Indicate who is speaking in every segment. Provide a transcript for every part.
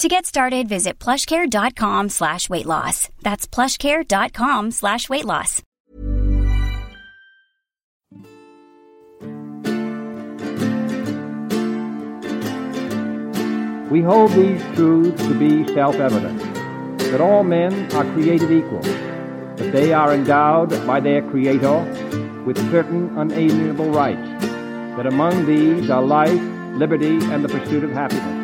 Speaker 1: To get started, visit plushcare.com slash weight loss. That's plushcare.com slash weight loss.
Speaker 2: We hold these truths to be self-evident, that all men are created equal, that they are endowed by their Creator with certain unalienable rights, that among these are life, liberty, and the pursuit of happiness.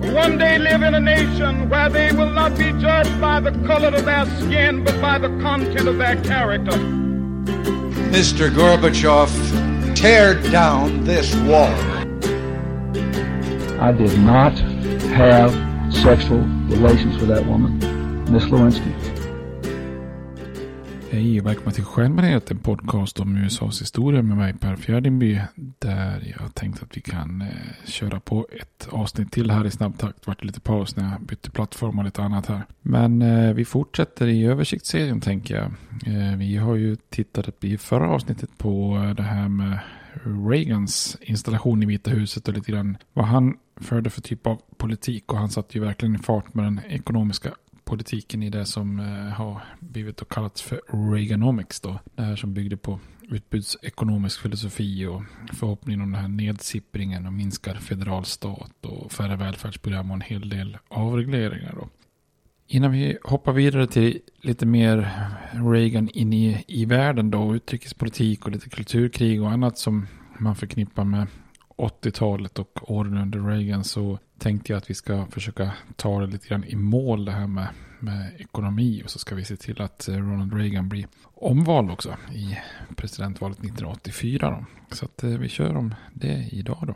Speaker 3: one day live in a nation where they will not be judged by the color of their skin, but by the content of their character.
Speaker 4: Mr. Gorbachev, tear down this wall.
Speaker 5: I did not have sexual relations with that woman, Miss Lewinsky.
Speaker 6: Hej och välkomna till Stjärnbaneret, en podcast om USAs historia med mig Per Fjärdingby. Där jag tänkte att vi kan eh, köra på ett avsnitt till här i snabb takt. Vart lite paus när jag bytte plattform och lite annat här. Men eh, vi fortsätter i översiktsserien tänker jag. Eh, vi har ju tittat i förra avsnittet på eh, det här med Reagans installation i Vita huset och lite grann vad han förde för typ av politik. Och han satte ju verkligen i fart med den ekonomiska politiken i det som eh, har blivit och kallats för Reaganomics då. Det här som byggde på utbudsekonomisk filosofi och förhoppningen om den här nedsippringen och minskad federal stat och färre välfärdsprogram och en hel del avregleringar då. Innan vi hoppar vidare till lite mer Reagan in i, i världen då, utrikespolitik och lite kulturkrig och annat som man förknippar med 80-talet och åren under Reagan så tänkte jag att vi ska försöka ta det lite grann i mål det här med, med ekonomi och så ska vi se till att eh, Ronald Reagan blir omvald också i presidentvalet 1984 då. Så att eh, vi kör om det idag då.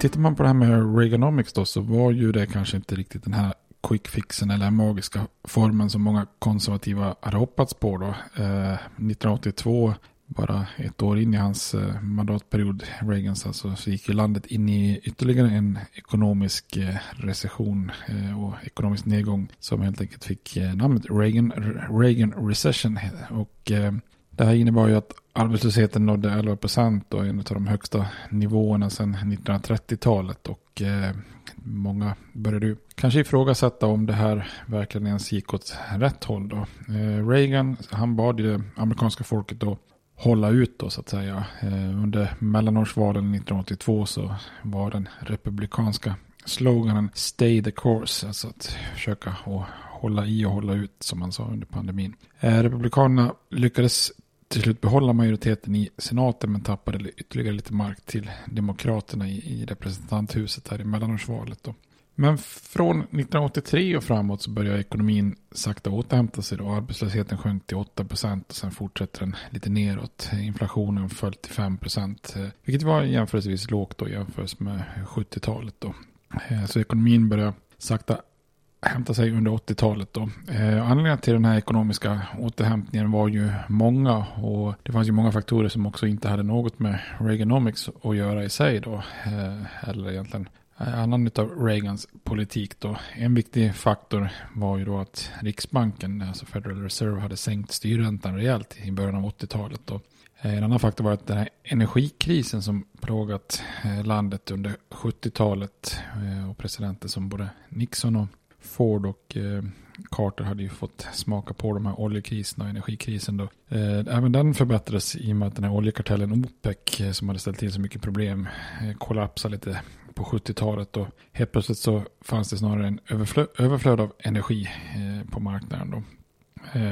Speaker 6: Tittar man på det här med Reaganomics då så var ju det kanske inte riktigt den här quickfixen eller magiska formen som många konservativa hade hoppats på då. Eh, 1982, bara ett år in i hans eh, mandatperiod, Reagans alltså, så gick ju landet in i ytterligare en ekonomisk eh, recession eh, och ekonomisk nedgång som helt enkelt fick eh, namnet Reagan, Reagan Recession. Och eh, Det här innebar ju att arbetslösheten nådde 11 procent och en av de högsta nivåerna sedan 1930-talet. Och eh, många började ju kanske ifrågasätta om det här verkligen ens gick åt rätt håll. Då. Eh, Reagan, han bad ju det amerikanska folket då hålla ut då så att säga. Eh, under mellanårsvalen 1982 så var den republikanska sloganen Stay the course. Alltså att försöka och hålla i och hålla ut som man sa under pandemin. Eh, republikanerna lyckades till slut behålla majoriteten i senaten men tappade ytterligare lite mark till demokraterna i, i representanthuset här i mellanårsvalet. Då. Men från 1983 och framåt så börjar ekonomin sakta återhämta sig. Då. Arbetslösheten sjönk till 8 procent och sen fortsätter den lite neråt. Inflationen föll till 5 procent. Eh, vilket var jämförelsevis lågt då jämfört med 70-talet. Då. Eh, så ekonomin börjar sakta hämta sig under 80-talet. Då. Eh, anledningen till den här ekonomiska återhämtningen var ju många och det fanns ju många faktorer som också inte hade något med Reaganomics att göra i sig då. Eh, eller egentligen eh, annan av Reagans politik då. En viktig faktor var ju då att Riksbanken, alltså Federal Reserve, hade sänkt styrräntan rejält i början av 80-talet. Då. Eh, en annan faktor var att den här energikrisen som plågat eh, landet under 70-talet och presidenter som både Nixon och Ford och eh, Carter hade ju fått smaka på de här oljekriserna och energikrisen då. Eh, även den förbättrades i och med att den här oljekartellen OPEC eh, som hade ställt till så mycket problem kollapsade lite på 70-talet och helt plötsligt så fanns det snarare en överflöd, överflöd av energi på marknaden då.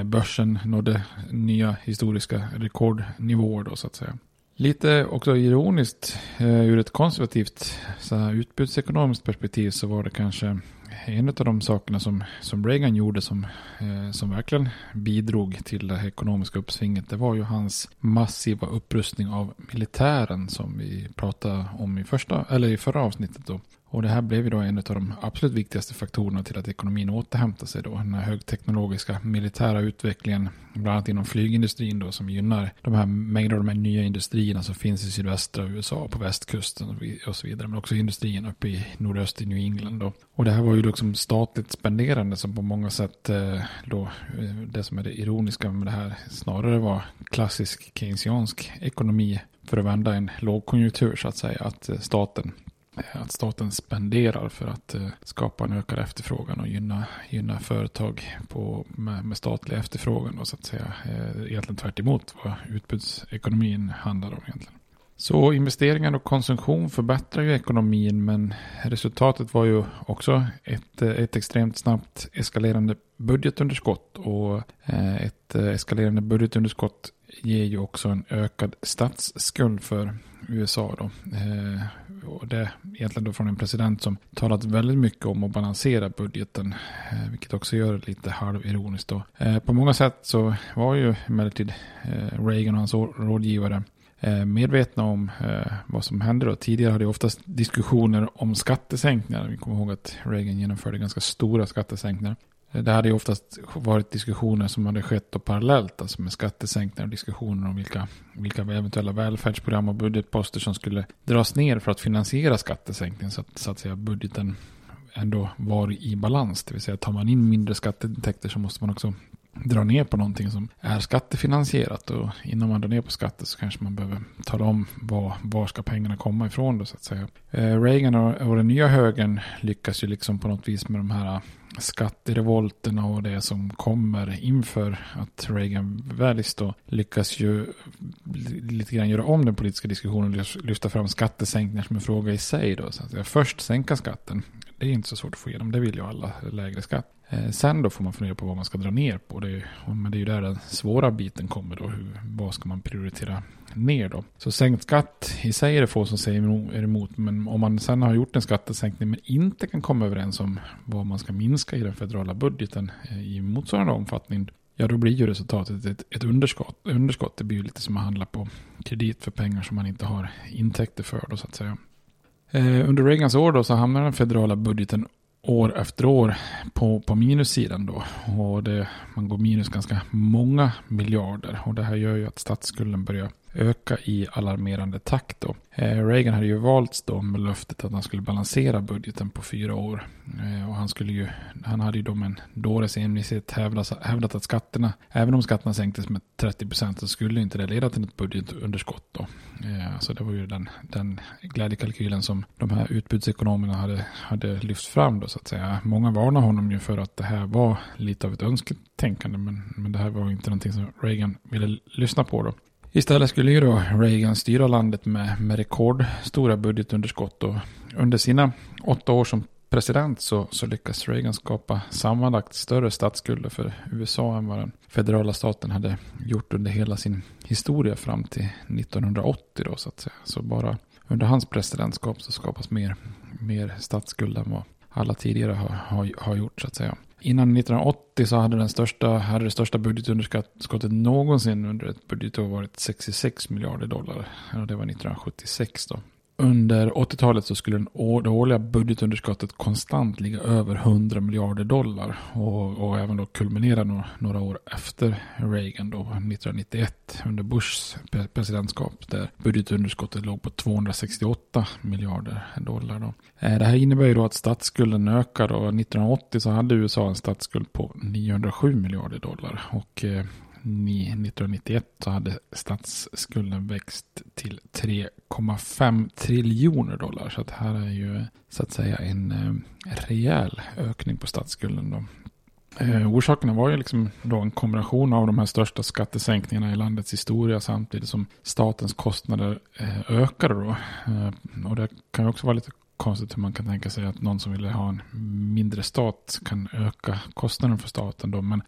Speaker 6: Börsen nådde nya historiska rekordnivåer då så att säga. Lite också ironiskt eh, ur ett konservativt så här, utbudsekonomiskt perspektiv så var det kanske en av de sakerna som, som Reagan gjorde som, eh, som verkligen bidrog till det ekonomiska uppsvinget. Det var ju hans massiva upprustning av militären som vi pratade om i, första, eller i förra avsnittet. Då. Och det här blev ju då en av de absolut viktigaste faktorerna till att ekonomin återhämtar sig då. Den här högteknologiska militära utvecklingen, bland annat inom flygindustrin då, som gynnar de här mängder av de här nya industrierna som finns i sydvästra USA, på västkusten och så vidare. Men också industrin uppe i nordöst i New England då. Och det här var ju liksom statligt spenderande som på många sätt eh, då, eh, det som är det ironiska med det här snarare var klassisk keynesiansk ekonomi för att vända en lågkonjunktur så att säga. Att eh, staten Eh, att staten spenderar för att eh, skapa en ökad efterfrågan och gynna, gynna företag på, med, med statlig efterfrågan. Då, så att säga, eh, egentligen tvärt emot vad utbudsekonomin handlar om egentligen. Så investeringar och konsumtion förbättrar ju ekonomin men resultatet var ju också ett, ett extremt snabbt eskalerande budgetunderskott och eh, ett eskalerande budgetunderskott ger ju också en ökad statsskuld för USA. Då. Eh, och det egentligen då från en president som talat väldigt mycket om att balansera budgeten. Eh, vilket också gör det lite halvironiskt. Då. Eh, på många sätt så var ju emellertid eh, Reagan och hans rådgivare Eh, medvetna om eh, vad som hände då. Tidigare hade det oftast diskussioner om skattesänkningar. Vi kommer ihåg att Reagan genomförde ganska stora skattesänkningar. Eh, det hade ju oftast varit diskussioner som hade skett parallellt, alltså med skattesänkningar och diskussioner om vilka, vilka eventuella välfärdsprogram och budgetposter som skulle dras ner för att finansiera skattesänkningen så att, så att säga budgeten ändå var i balans. Det vill säga tar man in mindre skatteintäkter så måste man också dra ner på någonting som är skattefinansierat och innan man drar ner på skatter så kanske man behöver tala om var, var ska pengarna komma ifrån då så att säga. Eh, Reagan och, och den nya högern lyckas ju liksom på något vis med de här eh, skatterevolterna och det som kommer inför att Reagan väljs då lyckas ju lite grann göra om den politiska diskussionen och lyfta fram skattesänkningar som en fråga i sig då. Så att först sänka skatten, det är inte så svårt att få igenom, det vill ju alla, lägre skatt. Eh, sen då får man fundera på vad man ska dra ner på. Det, men det är ju där den svåra biten kommer då. Hur, vad ska man prioritera ner då? Så sänkt skatt i sig är det få som säger emot. Men om man sen har gjort en skattesänkning men inte kan komma överens om vad man ska minska i den federala budgeten eh, i motsvarande omfattning. Ja, då blir ju resultatet ett, ett underskott. Underskott, det blir ju lite som att handla på kredit för pengar som man inte har intäkter för då så att säga. Eh, under Reagans år då så hamnar den federala budgeten år efter år på, på minussidan då. Och det, man går minus ganska många miljarder. Och det här gör ju att statsskulden börjar öka i alarmerande takt. Då. Eh, Reagan hade ju valts då med löftet att han skulle balansera budgeten på fyra år. Eh, och han, skulle ju, han hade ju då med en dåres envishet hävdat, hävdat att skatterna, även om skatterna sänktes med 30% så skulle inte det leda till ett budgetunderskott. Då. Eh, så det var ju den, den glädjekalkylen som de här utbudsekonomerna hade, hade lyft fram. Då, så att säga. Många varnade honom ju för att det här var lite av ett önsketänkande men, men det här var inte någonting som Reagan ville lyssna på. Då. Istället skulle ju då Reagan styra landet med, med rekordstora budgetunderskott. Och under sina åtta år som president så, så lyckas Reagan skapa sammanlagt större statsskulder för USA än vad den federala staten hade gjort under hela sin historia fram till 1980 då så att säga. Så bara under hans presidentskap så skapas mer, mer statsskuld än vad alla tidigare har, har, har gjort så att säga. Innan 1980 så hade, den största, hade det största budgetunderskottet någonsin under ett budgetår varit 66 miljarder dollar. Och det var 1976 då under 80-talet så skulle det årliga budgetunderskottet konstant ligga över 100 miljarder dollar. Och, och även då kulminera några, några, år efter Reagan då 1991 under Bushs presidentskap. Där budgetunderskottet låg på 268 miljarder dollar. Då. Eh, det här innebär ju då att statsskulden ökar och 1980 så hade USA en statsskuld på 907 miljarder dollar. Och eh, 1991 så hade statsskulden växt till 3,5 triljoner dollar. Så att här är ju så att säga en eh, rejäl ökning på statsskulden. Då. Eh, orsakerna var ju liksom då en kombination av de här största skattesänkningarna i landets historia samtidigt som statens kostnader eh, ökade då. Eh, och det kan ju också vara lite konstigt hur man kan tänka sig att någon som vill ha en mindre stat kan öka kostnaden för staten då. Men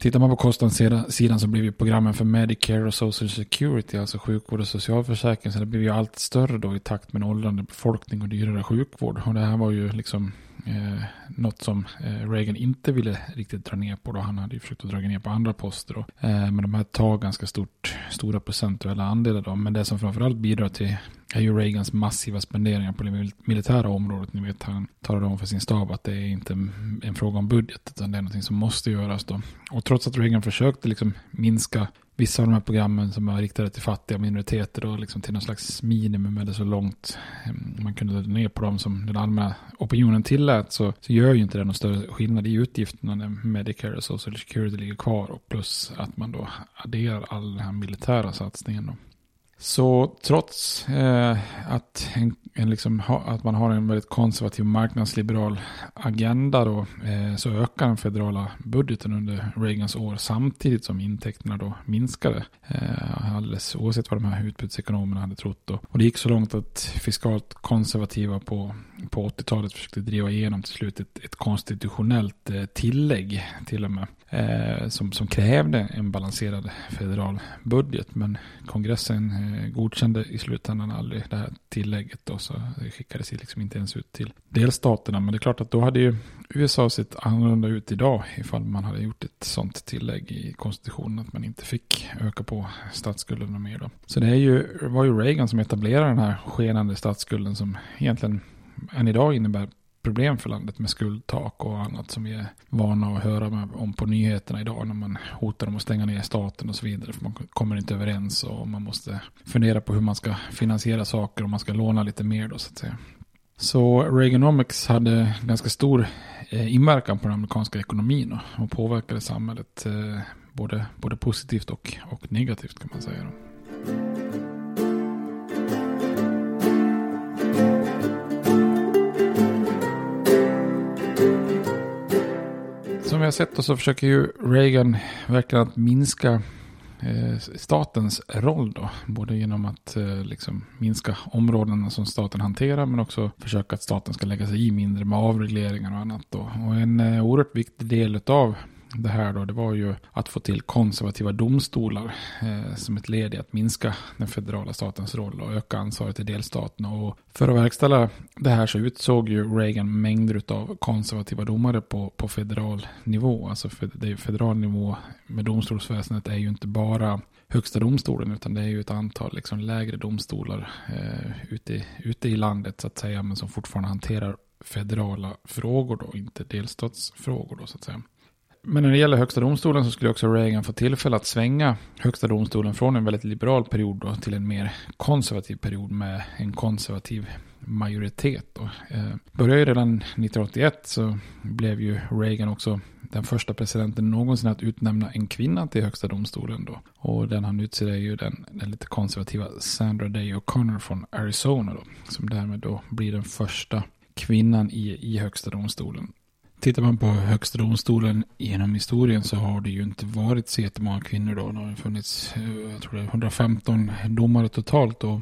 Speaker 6: Tittar man på kostnadssidan så blir ju programmen för Medicare och Social Security, alltså sjukvård och socialförsäkring, så det blir ju allt större då i takt med en åldrande befolkning och dyrare sjukvård. Och det här var ju liksom eh, något som eh, Reagan inte ville riktigt dra ner på. Då. Han hade ju försökt att dra ner på andra poster. Då. Eh, men de här tar ganska stort, stora procentuella andelar. Då. Men det som framförallt bidrar till är ju Reagans massiva spenderingar på det militära området. Ni vet, han talade om för sin stab att det är inte en fråga om budget, utan det är någonting som måste göras då. Och trots att Reagan försökte liksom minska vissa av de här programmen som var riktade till fattiga minoriteter och liksom till någon slags minimum eller så långt eh, man kunde dra ner på dem som den allmänna opinionen tillät så, så gör ju inte det någon större skillnad i utgifterna när Medicare och Social Security ligger kvar och plus att man då adderar all den här militära satsningen. Då. Så trots eh, att, en, en liksom ha, att man har en väldigt konservativ marknadsliberal agenda då, eh, så ökar den federala budgeten under Reagans år samtidigt som intäkterna då minskade. Eh, alldeles oavsett vad de här utbudsekonomerna hade trott. Då. Och det gick så långt att fiskalt konservativa på, på 80-talet försökte driva igenom till slut ett, ett konstitutionellt eh, tillägg till och med eh, som, som krävde en balanserad federal budget. Men kongressen eh, Eh, godkände i slutändan aldrig det här tillägget. Då, så det skickades liksom inte ens ut till delstaterna. Men det är klart att då hade ju USA sett annorlunda ut idag ifall man hade gjort ett sånt tillägg i konstitutionen att man inte fick öka på statsskulden mer. Då. Så det är ju, var ju Reagan som etablerade den här skenande statsskulden som egentligen än idag innebär problem för landet med skuldtak och annat som vi är vana att höra om på nyheterna idag när man hotar om att stänga ner staten och så vidare för man kommer inte överens och man måste fundera på hur man ska finansiera saker och man ska låna lite mer då så att säga. Så Reaganomics hade ganska stor eh, inverkan på den amerikanska ekonomin och påverkade samhället eh, både, både positivt och, och negativt kan man säga. Då. Som vi har sett så försöker ju Reagan verkligen att minska eh, statens roll då. Både genom att eh, liksom minska områdena som staten hanterar men också försöka att staten ska lägga sig i mindre med avregleringar och annat då. Och en eh, oerhört viktig del av det här då, det var ju att få till konservativa domstolar eh, som ett led i att minska den federala statens roll och öka ansvaret i delstaterna. Och för att verkställa det här så utsåg ju Reagan mängder av konservativa domare på, på federal nivå. Alltså för, det är federal nivå med domstolsväsendet är ju inte bara högsta domstolen utan det är ju ett antal liksom lägre domstolar eh, ute, ute i landet så att säga men som fortfarande hanterar federala frågor då, inte delstatsfrågor då så att säga men när det gäller högsta domstolen så skulle också Reagan få tillfälle att svänga högsta domstolen från en väldigt liberal period då till en mer konservativ period med en konservativ majoritet. Då. Eh, började ju redan 1981 så blev ju Reagan också den första presidenten någonsin att utnämna en kvinna till högsta domstolen då. Och den han utser är ju den, den lite konservativa Sandra Day O'Connor från Arizona då. Som därmed då blir den första kvinnan i, i högsta domstolen. Tittar man på högsta domstolen genom historien så har det ju inte varit så jättemånga kvinnor då. Det har funnits, eh, jag tror det 115 domare totalt och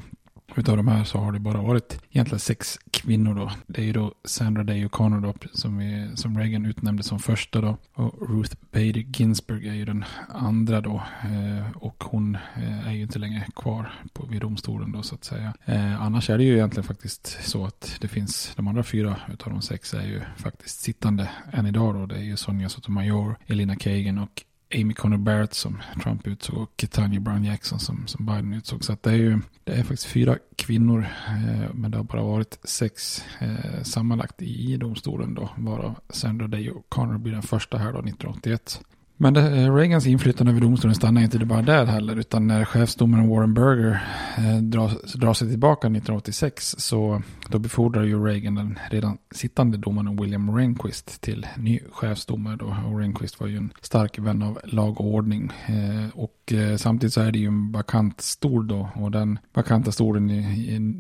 Speaker 6: Utav de här så har det bara varit egentligen sex kvinnor då. Det är ju då Sandra Day O'Connor då, som, är, som Reagan utnämnde som första då. Och Ruth Bader Ginsburg är ju den andra då. Eh, och hon eh, är ju inte längre kvar på, vid domstolen då så att säga. Eh, annars är det ju egentligen faktiskt så att det finns, de andra fyra utav de sex är ju faktiskt sittande än idag då. Det är ju Sonja Sotomayor, Elina Kagan och Amy Coney Barrett som Trump utsåg och Tanya Brown Jackson som, som Biden utsåg. Så att det är ju det är faktiskt fyra kvinnor eh, men det har bara varit sex eh, sammanlagt i, domstolen då. Varav Sandra Day och Connor blir den första här då 1981. Men det, eh, Reagans inflytande över domstolen stannar inte bara där heller, utan när chefsdomaren Warren Berger eh, drar, drar sig tillbaka 1986 så då befordrar ju Reagan den redan sittande domaren William Rehnquist till ny chefsdomare. Då. Och Rehnquist var ju en stark vän av lag och ordning. Eh, och eh, samtidigt så är det ju en vakant stol då. Och den vakanta stolen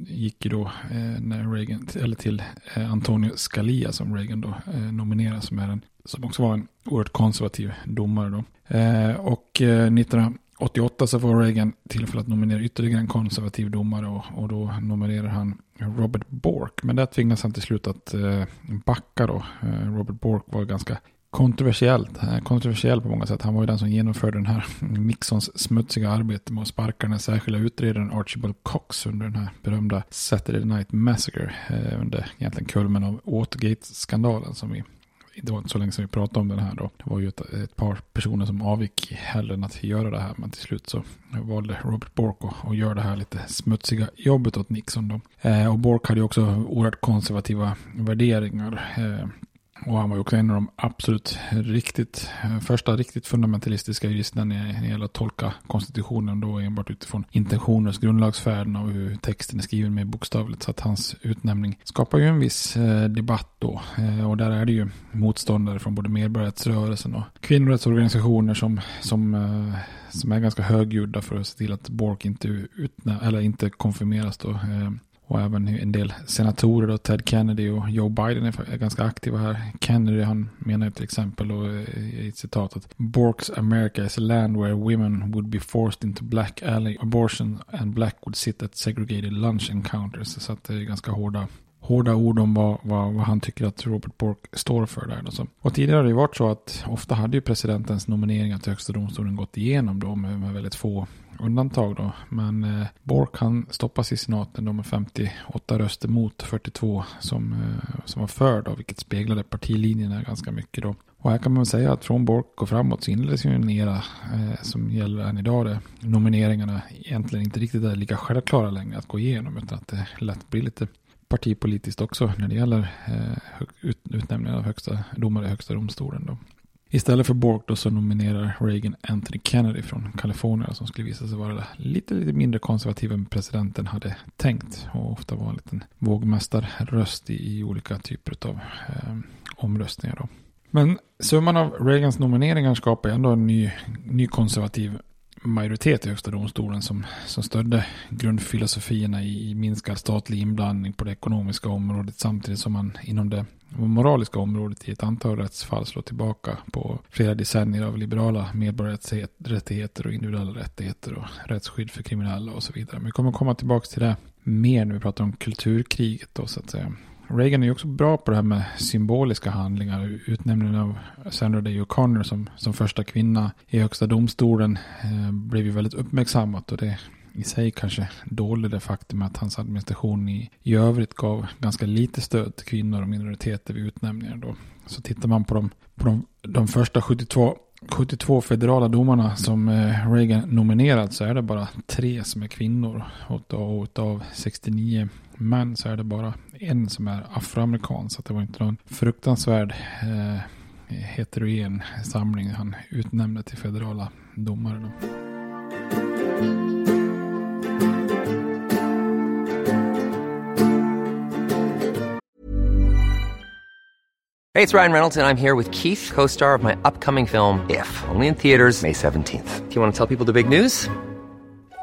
Speaker 6: gick ju då eh, när Reagan, eller till eh, Antonio Scalia som Reagan då eh, nominerade. som är en som också var en oerhört konservativ domare då. Eh, och 19 88 så får Reagan tillfälle att nominera ytterligare en konservativ domare och, och då nominerar han Robert Bork. Men där tvingas han till slut att eh, backa då. Eh, Robert Bork var ganska kontroversiellt, eh, kontroversiell på många sätt. Han var ju den som genomförde den här Mixons smutsiga arbete med att sparka den särskilda utredaren Archibald Cox under den här berömda Saturday Night Massacre. Eh, under egentligen kulmen av Watergate-skandalen som vi det var inte så länge sedan vi pratade om den här då. Det var ju ett, ett par personer som avgick hellre än att göra det här. Men till slut så valde Robert Bork att, att göra det här lite smutsiga jobbet åt Nixon då. Eh, och Bork hade ju också oerhört konservativa värderingar. Eh, och han var ju också en av de absolut riktigt, första riktigt fundamentalistiska juristerna när det gäller att tolka konstitutionen då enbart utifrån intentioners grundlagsfärden och hur texten är skriven med bokstavligt. Så att hans utnämning skapar ju en viss eh, debatt då. Eh, och där är det ju motståndare från både medborgarrättsrörelsen och kvinnorättsorganisationer som, som, eh, som är ganska högljudda för att se till att Bork inte, utnä- eller inte konfirmeras då. Och även en del senatorer, då, Ted Kennedy och Joe Biden är ganska aktiva här. Kennedy han menar till exempel då, eh, i ett citat att Bork's America is a land where women would be forced into black alley abortion and black would sit at segregated lunch encounters. Så att det är ganska hårda hårda ord om vad, vad, vad, han tycker att Robert Bork står för där. Och, så. och tidigare har det ju varit så att ofta hade ju presidentens nomineringar till högsta domstolen gått igenom då med, med väldigt få undantag då. Men eh, Bork han stoppas i senaten då med 58 röster mot 42 som, eh, som var för då, vilket speglade partilinjerna ganska mycket då. Och här kan man säga att från Bork och framåt så inleddes ju en era eh, som gäller än idag. där Nomineringarna egentligen inte riktigt är lika självklara längre att gå igenom utan att det lätt blir lite partipolitiskt också när det gäller eh, ut, utnämningen av högsta domare i högsta domstolen. Då. Istället för Bork då så nominerar Reagan Anthony Kennedy från Kalifornien som skulle visa sig vara lite, lite mindre konservativ än presidenten hade tänkt och ofta var en liten vågmästarröst i, i olika typer av eh, omröstningar. Då. Men summan av Reagans nomineringar skapar ändå en ny, ny konservativ majoritet i högsta domstolen som, som stödde grundfilosofierna i, i minskad statlig inblandning på det ekonomiska området samtidigt som man inom det moraliska området i ett antal rättsfall slår tillbaka på flera decennier av liberala medborgarrättigheter och individuella rättigheter och rättsskydd för kriminella och så vidare. Men vi kommer komma tillbaka till det mer när vi pratar om kulturkriget då så att säga. Reagan är ju också bra på det här med symboliska handlingar. Utnämningen av Sandra Day O'Connor som, som första kvinna i högsta domstolen eh, blev ju väldigt uppmärksammat och det i sig kanske dolde det faktum att hans administration i, i övrigt gav ganska lite stöd till kvinnor och minoriteter vid utnämningar då. Så tittar man på de, på de, de första 72 72 federala domarna som eh, Reagan nominerat så är det bara tre som är kvinnor. Och av 69 män så är det bara en som är afroamerikan. Så det var inte någon fruktansvärd eh, heterogen samling han utnämnde till federala domare. Då.
Speaker 7: det är Ryan Reynolds, och jag är här med Keith, co star of my upcoming film, If, only in theaters, May 17th. Do you want to tell people the big news?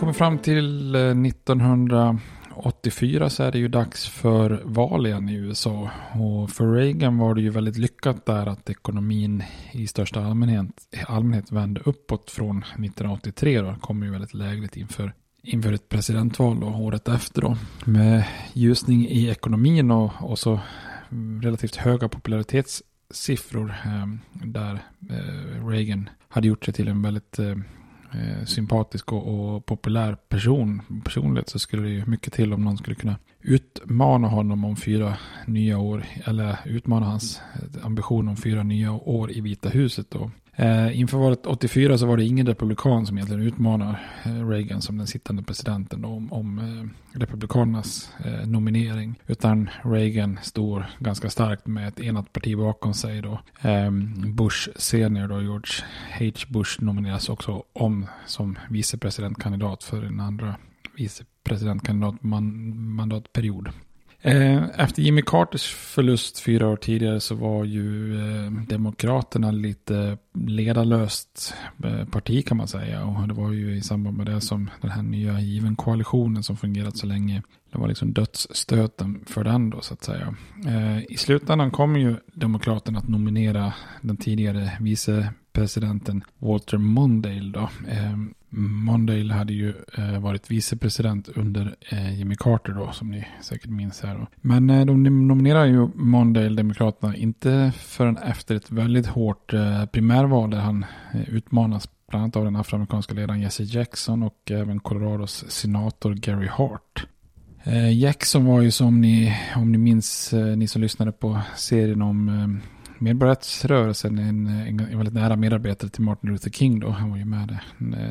Speaker 6: Kommer fram till eh, 1984 så är det ju dags för val igen i USA. Och för Reagan var det ju väldigt lyckat där att ekonomin i största allmänhet, allmänhet vände uppåt från 1983. Då. kommer ju väldigt lägligt inför, inför ett presidentval då, året efter. Då. Med ljusning i ekonomin och, och så relativt höga popularitetssiffror eh, där eh, Reagan hade gjort sig till en väldigt eh, eh, sympatisk och, och, populär person, personlighet så skulle det ju mycket till om någon skulle kunna utmana honom om fyra nya år eller utmana hans eh, ambition om fyra nya år i Vita huset då. Eh, inför valet 84 så var det ingen republikan som egentligen utmanar eh, Reagan som den sittande presidenten om, om eh, republikanernas eh, nominering. Utan Reagan står ganska starkt med ett enat parti bakom sig då. Ehm, Bush senior då, George H. Bush nomineras också om som vicepresidentkandidat för en andra vicepresidentkandidatmandatperiod. Man, Eh, efter Jimmy Carters förlust fyra år tidigare så var ju eh, Demokraterna lite ledarlöst eh, parti kan man säga. Och det var ju i samband med det som den här nya given koalitionen som fungerat så länge. Det var liksom dödsstöten för den då så att säga. I slutändan kom ju Demokraterna att nominera den tidigare vice presidenten Walter Mondale då. Eh, Mondale hade ju eh, varit vicepresident under eh, Jimmy Carter då, som ni säkert minns här. Då. Men eh, de nominerar ju Mondale, Demokraterna, inte förrän efter ett väldigt hårt eh, primärval där han eh, utmanas bland annat av den afroamerikanska ledaren Jesse Jackson och även Colorados senator Gary Hart. Eh, Jackson var ju som ni, om ni minns, eh, ni som lyssnade på serien om medborgarrättsrörelsen en, en, en väldigt nära medarbetare till Martin Luther King då. Han var ju med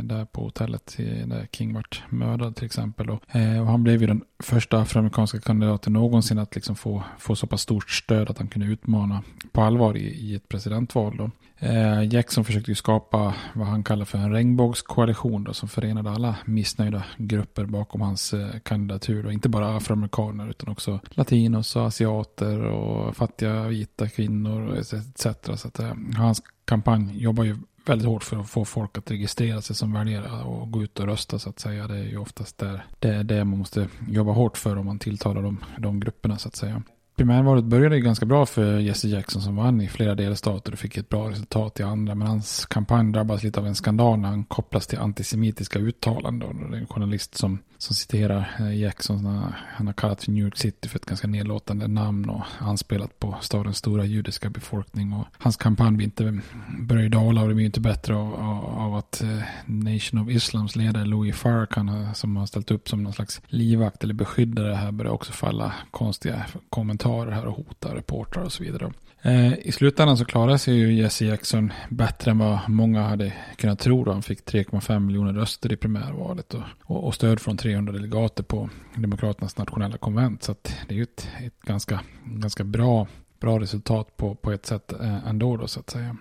Speaker 6: där på hotellet där King vart mördad till exempel. Då. Eh, och han blev ju den första afroamerikanska kandidaten någonsin att liksom få, få så pass stort stöd att han kunde utmana på allvar i, i ett presidentval. Då. Eh, Jackson försökte ju skapa vad han kallar för en regnbågskoalition då, som förenade alla missnöjda grupper bakom hans eh, kandidatur. Då. Inte bara afroamerikaner utan också latinos och asiater och fattiga vita kvinnor etc. Så att, eh, hans kampanj jobbar ju väldigt hårt för att få folk att registrera sig som väljare och gå ut och rösta så att säga. Det är ju oftast där, det är det man måste jobba hårt för om man tilltalar de, de grupperna så att säga primärvalet började ganska bra för Jesse Jackson som vann i flera delstater och fick ett bra resultat i andra. Men hans kampanj drabbas lite av en skandal när han kopplas till antisemitiska uttalanden. Det är en journalist som, som citerar eh, Jackson. Han har kallat för New York City för ett ganska nedlåtande namn och anspelat på stadens stora judiska befolkning. Och hans kampanj blir inte, börjar ju dala och det blir inte bättre av, av, av att eh, Nation of Islams ledare Louis Farrakhan som har ställt upp som någon slags livvakt eller beskyddare här börjar också falla konstiga kommentarer här och hotar reportrar och så vidare. Eh, I slutändan så klarade sig ju Jesse Jackson bättre än vad många hade kunnat tro. Då. Han fick 3,5 miljoner röster i primärvalet och, och, och, stöd från 300 delegater på Demokraternas nationella konvent. Så det är ju ett, ett ganska, ganska bra, bra resultat på, på ett sätt eh, ändå då så att säga.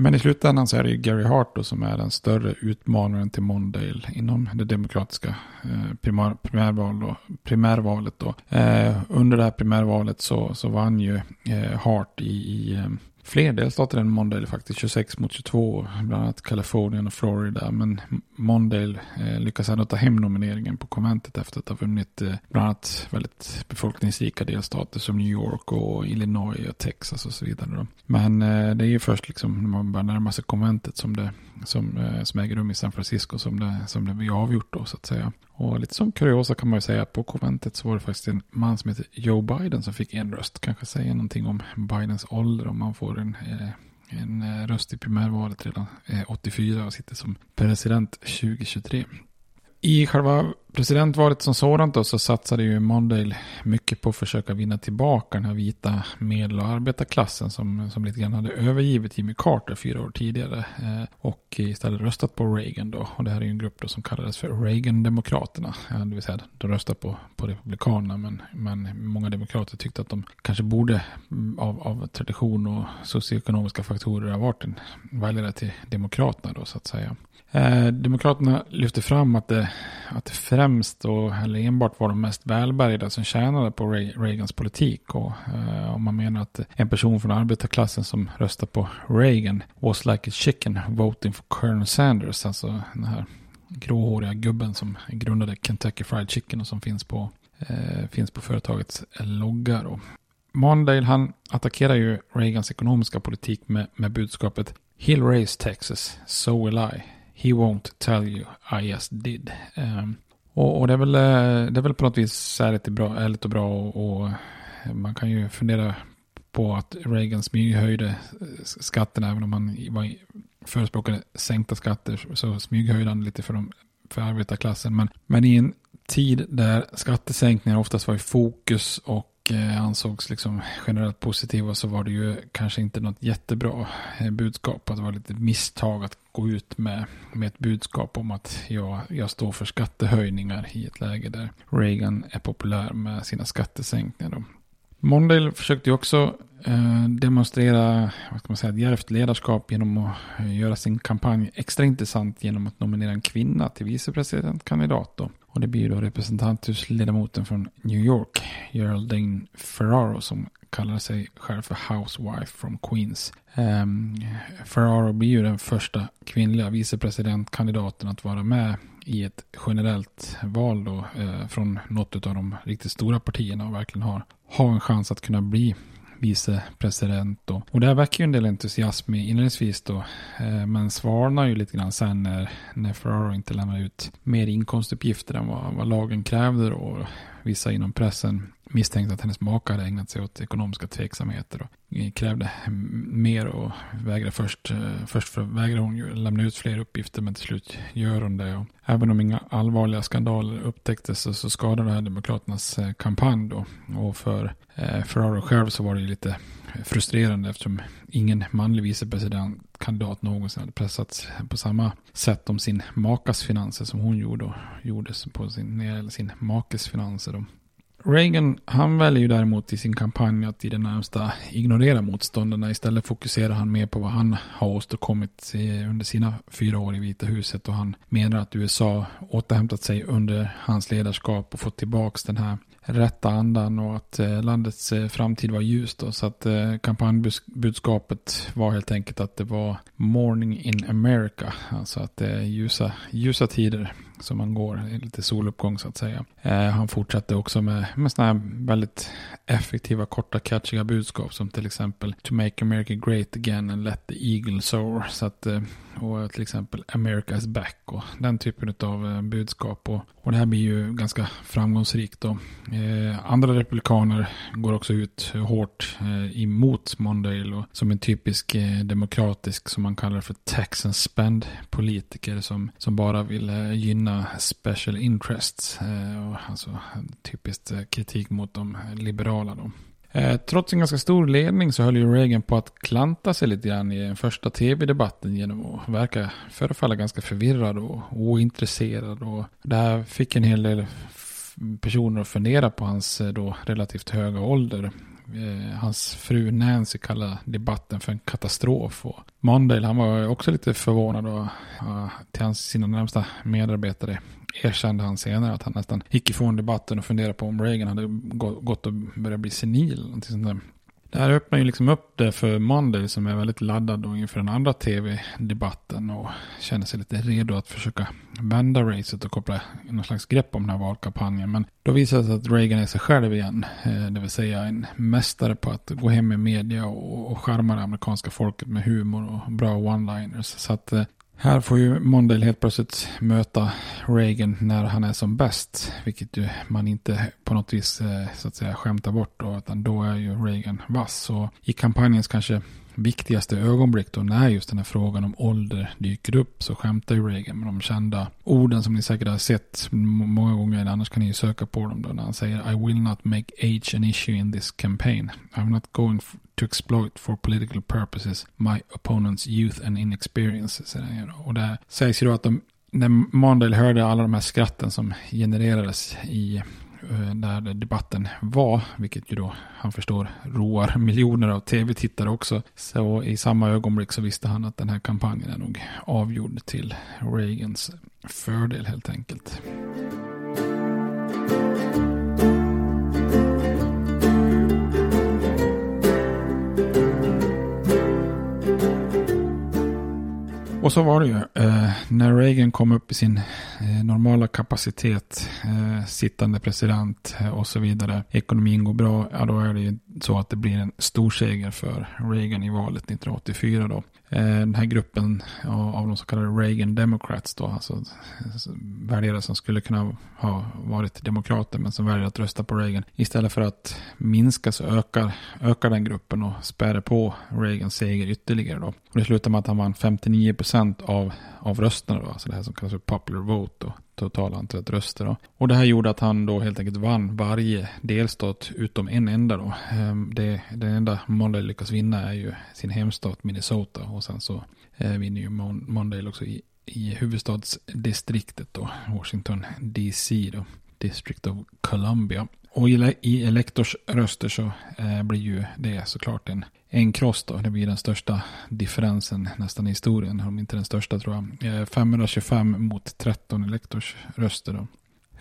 Speaker 6: Men i slutändan så är det ju Gary Hart då som är den större utmanaren till Mondale inom det demokratiska eh, primär, primärval då, primärvalet. Då. Eh, under det här primärvalet så, så vann ju eh, Hart i, i, eh, fler delstater än Mondale faktiskt. 26 mot 22, bland annat Kalifornien och Florida. Men Mondale eh, lyckas ändå ta hem nomineringen på konventet efter att ha vunnit eh, bland annat väldigt befolkningsrika delstater som New York och Illinois och Texas och så vidare. Då. Men eh, det är ju först liksom när man börjar närma sig konventet som det som, eh, som äger rum i San Francisco som det, som det blir avgjort då så att säga. Och lite som kuriosa kan man ju säga att på konventet så var det faktiskt en man som heter Joe Biden som fick en röst. Kanske säger någonting om Bidens ålder om man får en, eh, en eh, röst i primärvalet redan eh, 84 och sitter som president 2023. I själva presidentvalet som sådant då så satsade ju Mondale mycket på att försöka vinna tillbaka den här vita medel och arbetarklassen som, som lite grann hade övergivit Jimmy Carter fyra år tidigare eh, och istället röstat på Reagan då. Och det här är ju en grupp då som kallades för Reagan-demokraterna. Ja, det vill säga de röstade på, på Republikanerna men, men många demokrater tyckte att de kanske borde mm, av, av tradition och socioekonomiska faktorer ha varit en väljare till Demokraterna då så att säga. Eh, Demokraterna lyfte fram att det, att det främst och, eller enbart var de mest välbärgade som tjänade på Reagans politik. Och eh, man menar att en person från arbetarklassen som röstar på Reagan was like a chicken voting for Colonel Sanders. Alltså den här gråhåriga gubben som grundade Kentucky Fried Chicken och som finns på, eh, finns på företagets loggar. Då. Mondale han attackerar ju Reagans ekonomiska politik med, med budskapet He'll raise Texas, so will I. He won't tell you I just did. Um, och, och, det, är väl, eh, det är väl på något vis ärligt och bra, ärligt och bra och, och eh, man kan ju fundera på att Reagan smyghöjde eh, skatterna även om han var förespråkade sänkta skatter så smyghöjde han lite för, de, för arbetarklassen. Men, men i en tid där skattesänkningar oftast var i fokus och ansågs liksom generellt positiva så var det ju kanske inte något jättebra budskap. Att det var lite misstag att gå ut med, med ett budskap om att jag, jag står för skattehöjningar i ett läge där Reagan är populär med sina skattesänkningar. Mondale försökte ju också eh, demonstrera vad ska man säga, djärvt ledarskap genom att eh, göra sin kampanj extra intressant genom att nominera en kvinna till vicepresidentkandidat. Då. Och det blir då representanthusledamoten från New York, Geraldine Ferraro, som kallar sig själv för Housewife from Queens. Um, Ferraro blir ju den första kvinnliga vicepresidentkandidaten att vara med i ett generellt val då, eh, från något av de riktigt stora partierna och verkligen har, ha en chans att kunna bli vicepresident. Då. Och det här väcker ju en del entusiasm inledningsvis då. Eh, men svarnar ju lite grann sen när, när Ferraro inte lämnar ut mer inkomstuppgifter än vad, vad lagen krävde. Då. Vissa inom pressen misstänkte att hennes maka hade ägnat sig åt ekonomiska tveksamheter och krävde mer och vägrade först, eh, först för, vägrade hon ju lämna ut fler uppgifter men till slut gör hon det. Och även om inga allvarliga skandaler upptäcktes så, så skadade det här Demokraternas eh, kampanj då. Och för eh, Ferraro själv så var det ju lite frustrerande eftersom ingen manlig vicepresidentkandidat någonsin hade pressats på samma sätt om sin makas finanser som hon gjorde och gjordes på sin, sin makes finanser. Reagan, han väljer ju däremot i sin kampanj att i det närmsta ignorera motståndarna. Istället fokuserar han mer på vad han har åstadkommit under sina fyra år i Vita huset. Och han menar att USA återhämtat sig under hans ledarskap och fått tillbaka den här rätta andan och att eh, landets eh, framtid var ljus. Då, så att eh, kampanjbudskapet var helt enkelt att det var morning in America. Alltså att det är ljusa, ljusa tider som man går, lite soluppgång så att säga. Eh, han fortsatte också med, med sådana här väldigt effektiva, korta, catchiga budskap som till exempel To make America great again and let the eagle soar. Så att, eh, och till exempel America is back och den typen av eh, budskap. Och, och det här blir ju ganska framgångsrikt. Då. Eh, andra republikaner går också ut hårt eh, emot Mondale och som en typisk eh, demokratisk, som man kallar för tax and spend politiker som, som bara vill eh, sina special interests. Eh, och alltså eh, typiskt eh, kritik mot de liberala. Då. Eh, trots en ganska stor ledning så höll ju Reagan på att klanta sig lite grann i den första tv-debatten genom att verka förefalla ganska förvirrad och ointresserad. Och det här fick en hel del personer att fundera på hans eh, då relativt höga ålder. Eh, hans fru Nancy kallade debatten för en katastrof. Och Mondale han var också lite förvånad och till hans, sina närmsta medarbetare erkände han senare att han nästan gick ifrån debatten och funderade på om Reagan hade gått och börjat bli senil. Sånt det här öppnar ju liksom upp det för Monday som är väldigt laddad då inför den andra tv-debatten och känner sig lite redo att försöka vända racet och koppla någon slags grepp om den här valkampanjen. Men då visar det sig att Reagan är sig själv igen. Eh, det vill säga en mästare på att gå hem i media och charma det amerikanska folket med humor och bra one-liners. Så att eh, här får ju Mondale helt plötsligt möta Reagan när han är som bäst. Vilket ju man inte på något vis eh, så att säga skämtar bort då. Utan då är ju Reagan vass. Och i kampanjens kanske viktigaste ögonblick då när just den här frågan om ålder dyker upp så skämtar ju Reagan med de kända orden som ni säkert har sett många gånger. Annars kan ni ju söka på dem då när han säger I will not make age an issue in this campaign. I'm not going to exploit for political purposes my opponent's youth and inexperience. Och det sägs ju då att de, när Mondale hörde alla de här skratten som genererades i eh, där debatten var, vilket ju då han förstår roar miljoner av tv-tittare också. Så i samma ögonblick så visste han att den här kampanjen är nog avgjord till Reagans fördel helt enkelt. Och så var det ju. Eh, när Reagan kom upp i sin eh, normala kapacitet, eh, sittande president eh, och så vidare. Ekonomin går bra, ja då är det ju så att det blir en stor seger för Reagan i valet 1984 då. Eh, den här gruppen av de så kallade Reagan Democrats då, alltså, alltså väljare som skulle kunna ha varit demokrater men som väljer att rösta på Reagan. Istället för att minska så ökar, ökar den gruppen och späder på Reagans seger ytterligare då. Och det slutar med att han vann 59 procent av, av rösterna då, alltså det här som kallas för popular vote då totala antalet röster. Då. Och det här gjorde att han då helt enkelt vann varje delstat utom en enda. Då. Ehm, det, den enda Mondale lyckas vinna är ju sin hemstat Minnesota. Och sen så eh, vinner ju Mondale också i, i huvudstadsdistriktet då, Washington DC då. District of Columbia. Och i elektorsröster så eh, blir ju det såklart en, en kross då. Det blir den största differensen nästan i historien. Om inte den största tror jag. Eh, 525 mot 13 elektorsröster då.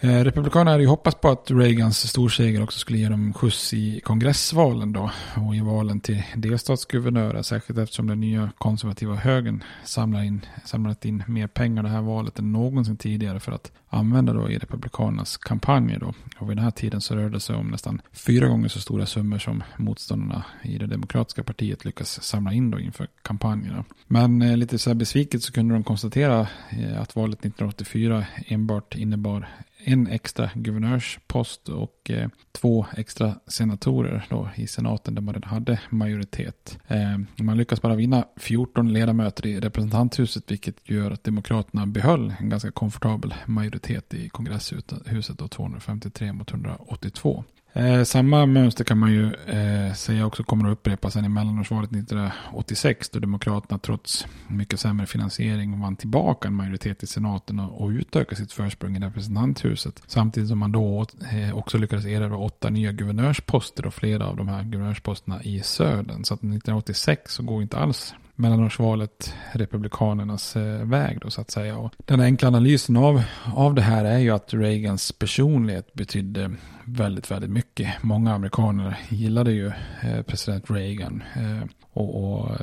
Speaker 6: Eh, Republikanerna hade ju hoppats på att Reagans storseger också skulle ge dem skjuts i kongressvalen då. Och i valen till delstatsguvernörer. Särskilt eftersom den nya konservativa högern samlar in, samlat in mer pengar det här valet än någonsin tidigare för att använda då i Republikanernas kampanjer då. Och vid den här tiden så rörde det sig om nästan fyra gånger så stora summor som motståndarna i det demokratiska partiet lyckas samla in då inför kampanjerna. Men eh, lite så här besviket så kunde de konstatera eh, att valet 1984 enbart innebar en extra guvernörspost och eh, två extra senatorer då i senaten där man redan hade majoritet. Eh, man lyckas bara vinna 14 ledamöter i representanthuset vilket gör att demokraterna behöll en ganska komfortabel majoritet i kongresshuset då 253 mot 182. Eh, samma mönster kan man ju eh, säga också kommer att upprepas sen i mellanårsvalet 1986 då Demokraterna trots mycket sämre finansiering vann tillbaka en majoritet i senaten och, och utökade sitt försprång i representanthuset. Samtidigt som man då eh, också lyckades erövra åtta nya guvernörsposter och flera av de här guvernörsposterna i södern. Så att 1986 så går inte alls mellanårsvalet republikanernas eh, väg då så att säga. Och den enkla analysen av, av det här är ju att Reagans personlighet betydde väldigt, väldigt mycket. Många amerikaner gillade ju eh, president Reagan. Eh, och, och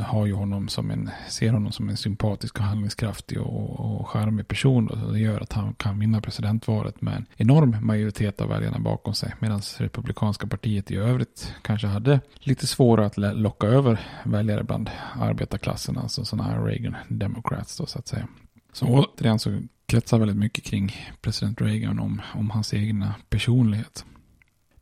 Speaker 6: har ju honom som en, ser honom som en sympatisk och handlingskraftig och, och charmig person. Då, det gör att han kan vinna presidentvalet med en enorm majoritet av väljarna bakom sig. Medan republikanska partiet i övrigt kanske hade lite svårare att locka över väljare bland arbetarklassen. Alltså sådana här Reagan Democrats då så att säga. Så återigen så kretsar väldigt mycket kring president Reagan om, om hans egna personlighet.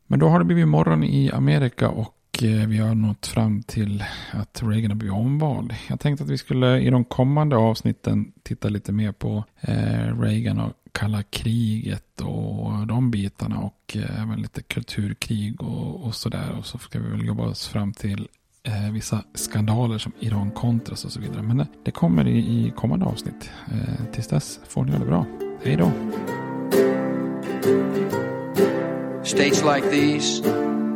Speaker 6: Men då har det blivit morgon i Amerika och Eh, vi har nått fram till att Reagan har blivit omvald. Jag tänkte att vi skulle i de kommande avsnitten titta lite mer på eh, Reagan och kalla kriget och de bitarna och eh, även lite kulturkrig och, och sådär. Och så ska vi väl jobba oss fram till eh, vissa skandaler som Iran-Contras och så vidare. Men det kommer i, i kommande avsnitt. Eh, tills dess får ni ha det bra. Hej då!
Speaker 8: States like these